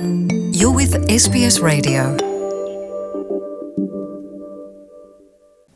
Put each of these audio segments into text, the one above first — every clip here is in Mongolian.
You're with SBS Radio.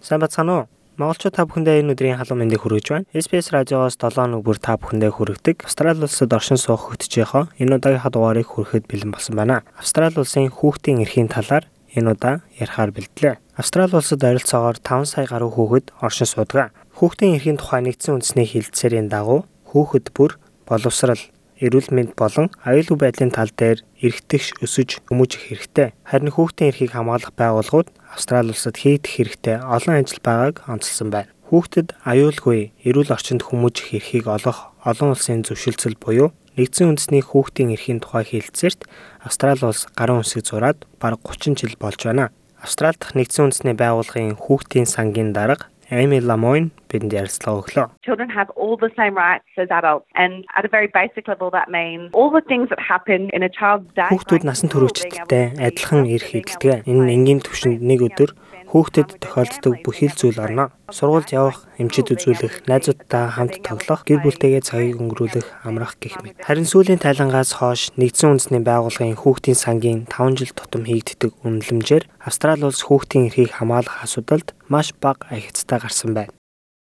Сайн бацхан уу? Монголчууд та бүхэндээ энэ өдрийн халуун мэндийг хүргэж байна. SBS радиоос 7 өнөг бүр та бүхэндээ хүргэдэг. Австрали улсад оршин суух хөтжийнхөө энэ удаагийнхаа дугаарыг хүрэхэд бэлэн болсон байна. Австрали улсын хүүхдийн эрхийн талаар энэ удаа ярихаар бэлдлээ. Австрали улсад ойролцоогоор 5 сая гаруй хүүхэд оршин суудаг. Хүүхдийн эрхийн тухай нэгдсэн үндэсний хилцээрийн дагуу хүүхэд бүр боловсрал эрүүл мэнд болон аюулгүй байдлын тал дээр эргэтгэж өсөж хүмүүжих хэрэгтэй. Харин хүүхдийн эрхийг хамгаалах байгууллагууд Австрали улсад хийгдэх хэрэгтэй олон ажил байгааг онцлсан байна. Хүүхдэд аюулгүй эрүүл орчинд хүмүүжих эрхийг олгох олон улсын зөвшөлтсөл буюу Нэгдсэн үндэсний хүүхдийн эрхийн тухай хэлэлцээрт Австрали улс гарын үсэг зураад бараг 30 жил болж байна. Австрали дахь нэгдсэн үндэсний байгууллагын хүүхдийн сангийн дарга Amy Lamoine бидэнд ярилцлага өглөө. Children have all the same rights as adults and at a very basic level that means all the things that happen in a child's day. Хүүхдүүд насан туршидтэй адилхан эрх эдэлдэг. Энэ энгийн түвшинд нэг өдөр хүүхдэд тохиолддог бүхий л зүйл орно. Сургуульд явах, эмчид үзүүлэх, найзуудтай хамт тоглох, гэр бүлтэйгээ цагийг өнгөрүүлэх, амрах гэх мэт. Харин сүүлийн тайлангаас хойш нэгдсэн үндэсний байгууллагын хүүхдийн сангийн 5 жил тутам хийгддэг үнэлэмжээр Австрали улс хүүхдийн эрхийг хамгаалах асуудалд маш бага ахицтай гарсан байна.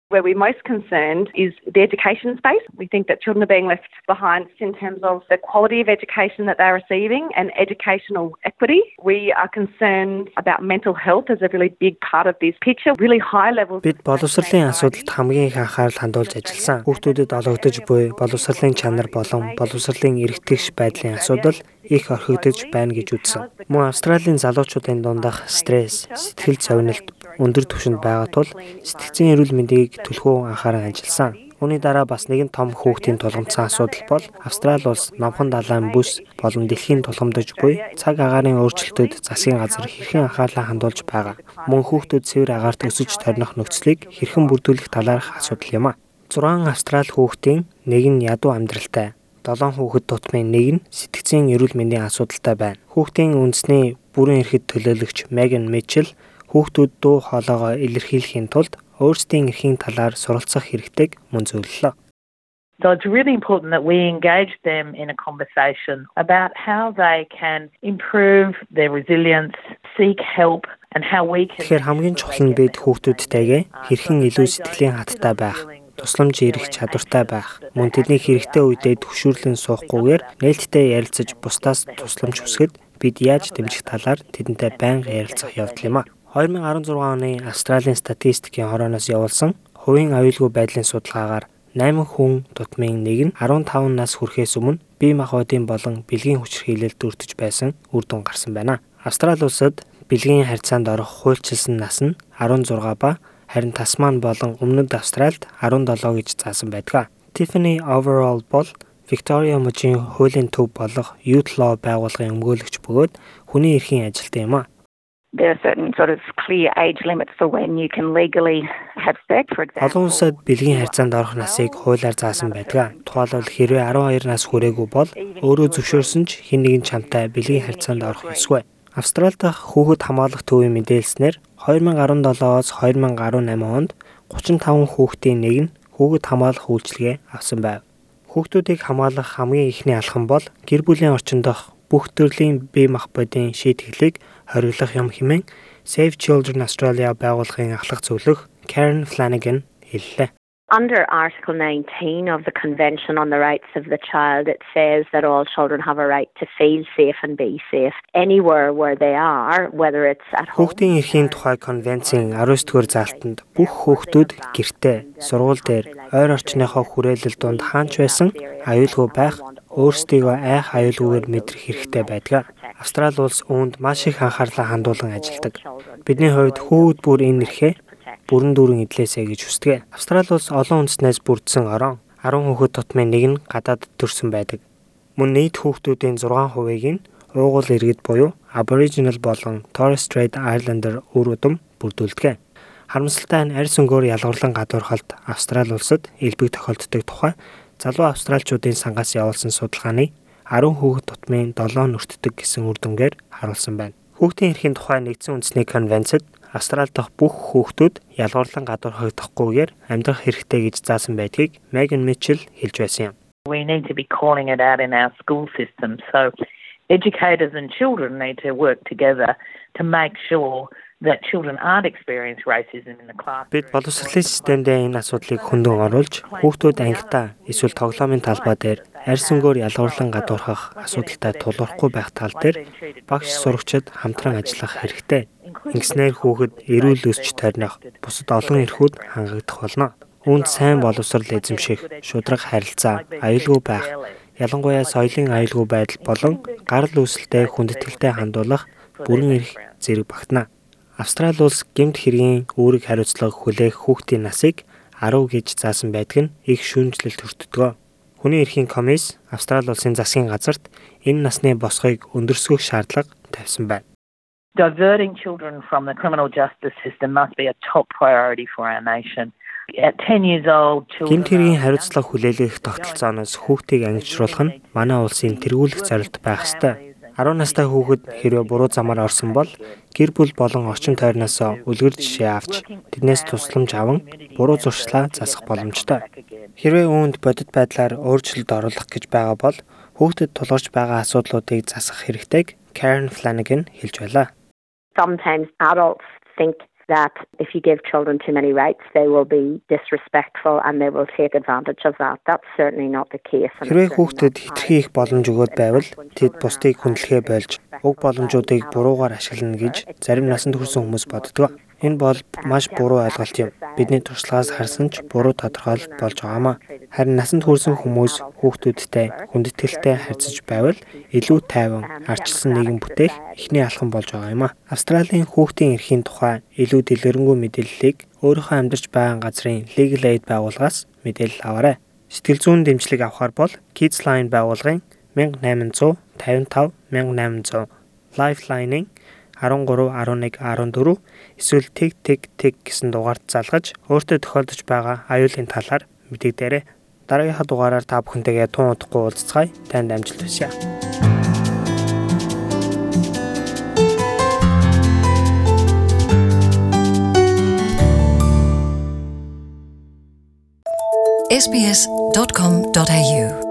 Where we're most concerned is the education space. We think that children are being left behind in terms of the quality of education that they're receiving and educational equity. We are concerned about mental health as a really big part of this picture. Really high levels. Бид боловсролын асуудалд хамгийн их анхаарал хандуулж ажилласан. Хүүхдүүдэд олгогдож буй боловсролын чанар болон боловсролын эргэтгэж байдлын асуудал их орхигдож байна гэж үзсэн. Мөн Австралийн залуучуудын дундах стресс, сэтгэл зовнилт өндөр түвшинд байгаа тул сэтгцийн эрүүл мэндийг төлхөө анхааран ажилласан. Үүний дараа бас нэгэн том хүүхдийн тулгамдсан асуудал бол Австрали улс номхон далайн бүс болон дэлхийн тулгамдж буй цаг агаарын өөрчлөлтөд засгийн газар хэрхэн анхаарлаа хандуулж байгаа. Мөн хүүхдүүд цэвэр агаарт өсөж торних нөхцөлийг хэрхэн бүрдүүлэх талаарх асуудал юм а. 6 Австрали хүүхдийн нэг нь ядуу амьдралтай 7 хүүхэд тутмын нэг нь сэтгцийн эрүүл мэндийн асуудалтай байна. Хүүхдийн үндэсний бүрэн эрхэд төлөөлөгч Меган Мичел хүүхдүүд дуу хоолойгоо илэрхийлэхийн тулд өөрсдийн эрхийн талаар суралцах хэрэгтэйг мөн зөвлөлөө. So it's really important that we engage them in a conversation about how they can improve their resilience, seek help and how we can Тэгэхээр хамгийн чухал нь бид хүүхдүүдтэйгээ хэрхэн илүү сэтгэлийн хаттай байх, тусламж ирэх чадвартай байх, мөн тэдний хэрэгтэй үедээ төвшөөрлөн суухгүйгээр нээлттэй ярилцаж бусдаас тусламж хүсгэд бид яаж дэмжих талаар тэдэнтэй байнга ярилцах явдал юм а. 2016 оны Австралийн статистикийн хорооноос явуулсан хувийн аюулгүй байдлын судалгаагаар 8 хүн тутмын нэг нь 15 нас хүрэхээс өмнө бие махбодын болон бэлгийн хүчирхийлэлд өртөж байсан үр дүн гарсан байна. Австрали улсад бэлгийн харьцаанд орох хуульчилсан нас нь 16 ба харин Тасман болон Өмнөд Австральд 17 гэж заасан байдаг. Tiffany Overall бол Victoria мужийн хуулийн төв болох Youth Law байгууллагын өмгөөлөгч бөгөөд хүний эрхийн ажилтан юм а there are certain sort of clear age limits for when you can legally have sex for example. Олон улсад бэлгийн харьцаанд орох насыг хуулиар заасан байдаг. Тухайлбал хэрвээ 12 нас хүрээгүй бол өөрөө зөвшөөрсөн ч хэн нэгэн чамтай бэлгийн харьцаанд орох ёсгүй. Австрали дахь хүүхэд хамгаалах төвийн мэдээлснээр 2017-оос 2018 онд 35 хүүхдийн нэг нь хүүхэд хамгаалах үйлчилгээ авсан байв. Хүүхдүүдийг хамгаалах хамгийн ихний алхам бол гэр бүлийн орчин дох бүх төрлийн бие махбодын шийтгэлийг хориглох юм хэмээн Save Children Australia байгууллагын ахлах зөвлөх Karen Flanagan хэллээ. Under Article 19 of the Convention on the Rights of the Child, it says that all children have a right to feel safe and be safe anywhere where they are, whether it's at home. Хүүхдийн эрхийн тухай конвенцийн 19-р заалтанд бүх хүүхдүүд гэртээ, сургууль дээр, ойр орчныхоо хүрээлэл донд хаанч байсан аюулгүй байх, өөрсдийгөө айх аюулгүйгээр мэдрэх хэрэгтэй байдаг. Австрали улс үүнд маш их анхаарлаа хандуулан ажилладаг. Бидний хувьд хүүд бүр энэ нэрхээ бүрэн дүүрэн идлээсэ гэж хүсдэг. Австрали улс олон үндэснээс бүрдсэн орон 10 хүүхэд тутмын нэг нь гадаад төрсэн байдаг. Мөн нийт хүүхдүүдийн 6%-ийг нь уугуул иргэд буюу Aboriginal болон Torres Strait Islander үр удам бүрдүүлдэг. Харамсалтай нь арьс өнгөөр ялгарлан гадуурхалт Австрали улсад элбэг тохиолддог тухай залуу австралчуудын сангаас явуулсан судалгааны 10 хүүхэд тутмын 7 нүртдэг гэсэн үр дүнгээр харуулсан байна. Хүүхдийн эрхийн тухай нэгдсэн үндэсний конвенцэд Австрали дахь бүх хүүхдүүд ялгуурлан гадуурхагдахгүйгээр амьдрах хэрэгтэй гэж заасан байдгийг Megan Mitchell хэлж байсан юм. We need to be calling it out in our school system. So Educators and children need to work together to make sure that children aren't experience racism in the class. Бид боловсролын системд энэ асуудлыг хөндөөн оруулж хүүхдүүд ангидаа эсвэл тоглоомын талбай дээр арьсангөөр ялгуурлан гадуурхах асуудалтай тулгархгүй байх тал дээр багш сурагчид хамтран ажиллах хэрэгтэй. Ингэснээр хүүхэд эрүүл өсч тойрнох бусад олон эрхүүд хангагдах болно. Үүнд сайн боловсрал эзэмших, шудраг харилцаа, аюулгүй байх, ялангуяа соёлын аюулгүй байдал болон гарал үүсэлтэд хүндэтгэлтэй хандуулах бүрэн эрх зэрэг багтана. Австрали улс гэмт хэргийн үүрэг хариуцлага хүлээх хүүхдийн насыг 10 гэж заасан байдаг нь их шүүмжлэлт төртдгөө. Хүний эрхийн комисс Австрали улсын засгийн газарт энэ насны босгыг өндөрсгөх шаардлага тавьсан байна. Diverting children from the criminal justice system must be a top priority for our nation. At 10 years old, children Гэмт хэргийн хариуцлага хүлээлгэх тогтолцооноос хүүхдийг ангижруулах нь манай улсын тэргүүлэх зорилт байх ёстой. 10 настай хүүхэд хэрвээ буруу замаар орсон бол гэр бүл болон орчин тойрноос үлгэр жишээ авч тэднээс тусламж аван буруу зуршлаа засах боломжтой. Хэрвээ үүнд бодит байдлаар өөрчлөлт оруулах гэж байгаа бол хүүхдэд тулгарч байгаа асуудлуудыг засах хэрэгтэйг Karen Flanagan хэлж байлаа. Sometimes adults think that if you give children too many rights, they will be disrespectful and they will take advantage of that. That's certainly not the case. Хэрвээ хүүхдэд хитрхи их боломж өгөөд байвал тэд бусдыг хүндлэхээ болж уг боломжуудыг буруугаар ашиглана гэж зарим насанд хүрсэн хүмүүс боддог. Энэ бол маш буруу ойлголт юм. Бидний туршлагаас харсан ч буруу тодорхойлолт болж байгаамаа. Харин насанд хүрсэн хүмүүс хүүхдүүдтэй хүндэтгэлтэй харьцаж байвал илүү тайван, арчилсан нийгэм бүтээх эхний алхам болж байгаа юм а. Австралийн хүүхдийн эрхийн тухай илүү дэлгэрэнгүй мэдээллийг өөрийнхөө амьдарч байгаа газрын Legal Aid байгууллагаас мэдээлэл аваарай. Сэтгэл зүйн дэмжлэг авахар бол Kids Line байгууллагын 1855 1800 Lifeline-ийн 13 11 14 эсвэл тэг тэг тэг гэсэн дугаард залгаж өөртөө тохиолдож байгаа аюулын талаар мэдэгдээрэй. Дараагийнхаа дугаараар та бүхэнтэйгээ тун удахгүй уулзцгаая. Танд амжилт хүсье. sbs.com.au